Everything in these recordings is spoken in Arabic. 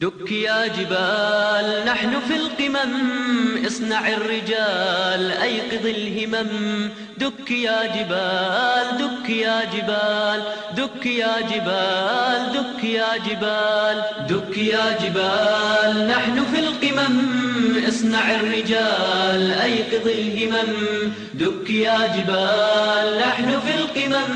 دك يا جبال نحن في القمم اصنع الرجال أيقظ الهمم. دك يا جبال دك يا جبال دك يا جبال دك يا جبال دك يا جبال. نحن في القمم الرجال أيقظ الهمم دك يا جبال نحن في القمم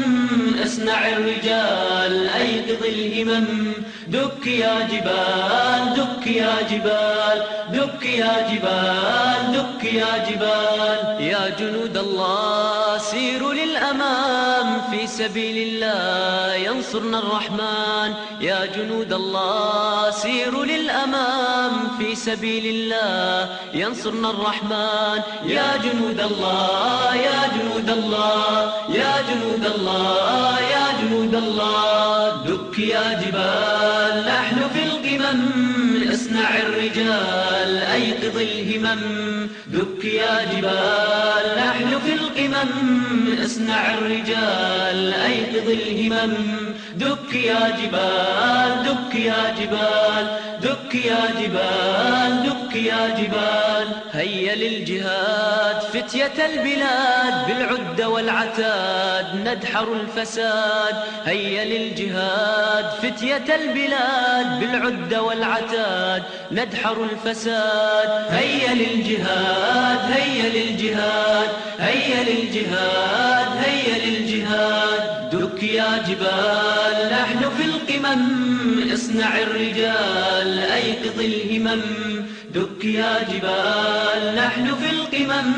اصنع الرجال أيقظ الهمم دك يا جبال دك يا جبال دك يا جبال دك يا جبال. يا جنود الله سيروا للأمام في سبيل الله. ينصرنا الرحمن. يا جنود الله سيروا للأمام في سبيل الله. ينصرنا الرحمن. يا جنود الله يا جنود الله. يا جنود الله يا جنود الله. دك يا جبال نحن في القمم. اصنع الرجال أيقظ الهمم. دك يا جبال. في القمم اصنع الرجال أيقظ الهمم. دك يا جبال دك يا جبال دك يا جبال دك يا جبال. هيا للجهاد فتية البلاد بالعد والعتاد ندحر الفساد. هيا للجهاد فتية البلاد بالعد والعتاد ندحر الفساد. هيا للجهاد. للجهاد هيا للجهاد. دك يا جبال نحن في القمم اصنع الرجال أيقظ الهمم. دك يا جبال نحن في القمم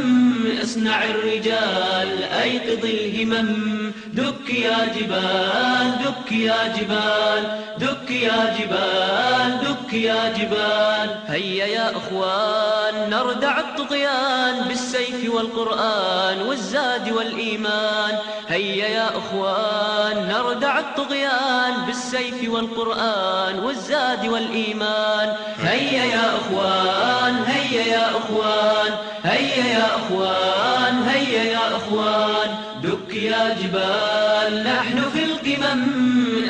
اصنع الرجال أيقظ الهمم. دك يا جبال دك يا جبال دك يا جبال دك يا جبال. هيا يا أخوان نردع الطغيان بالسيف والقرآن والزاد والإيمان. هيا يا أخوان نردع الطغيان بالسيف والقرآن والزاد والإيمان. هيا يا أخوان هيا يا أخوان هيا يا أخوان هيا أخوان دك يا جبال. نحن في القمم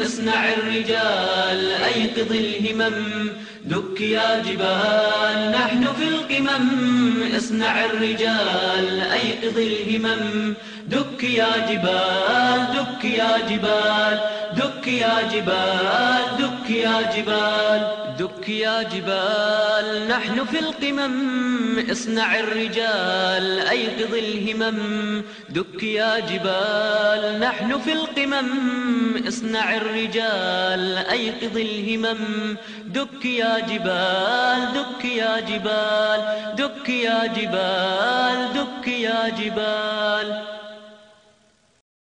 اصنع الرجال أيقظ الهمم. دك يا جبال. نحن في القمم اصنع الرجال أيقظ الهمم. دك يا جبال دك يا جبال دك يا جبال دك يا جبال دك يا جبال. نحن في القمم اصنع الرجال أيقظ الهمم. دك يا جبال نحن في القمم اصنع الرجال أيقظ الهمم. دك يا جبال دك يا جبال دك يا جبال دك يا جبال.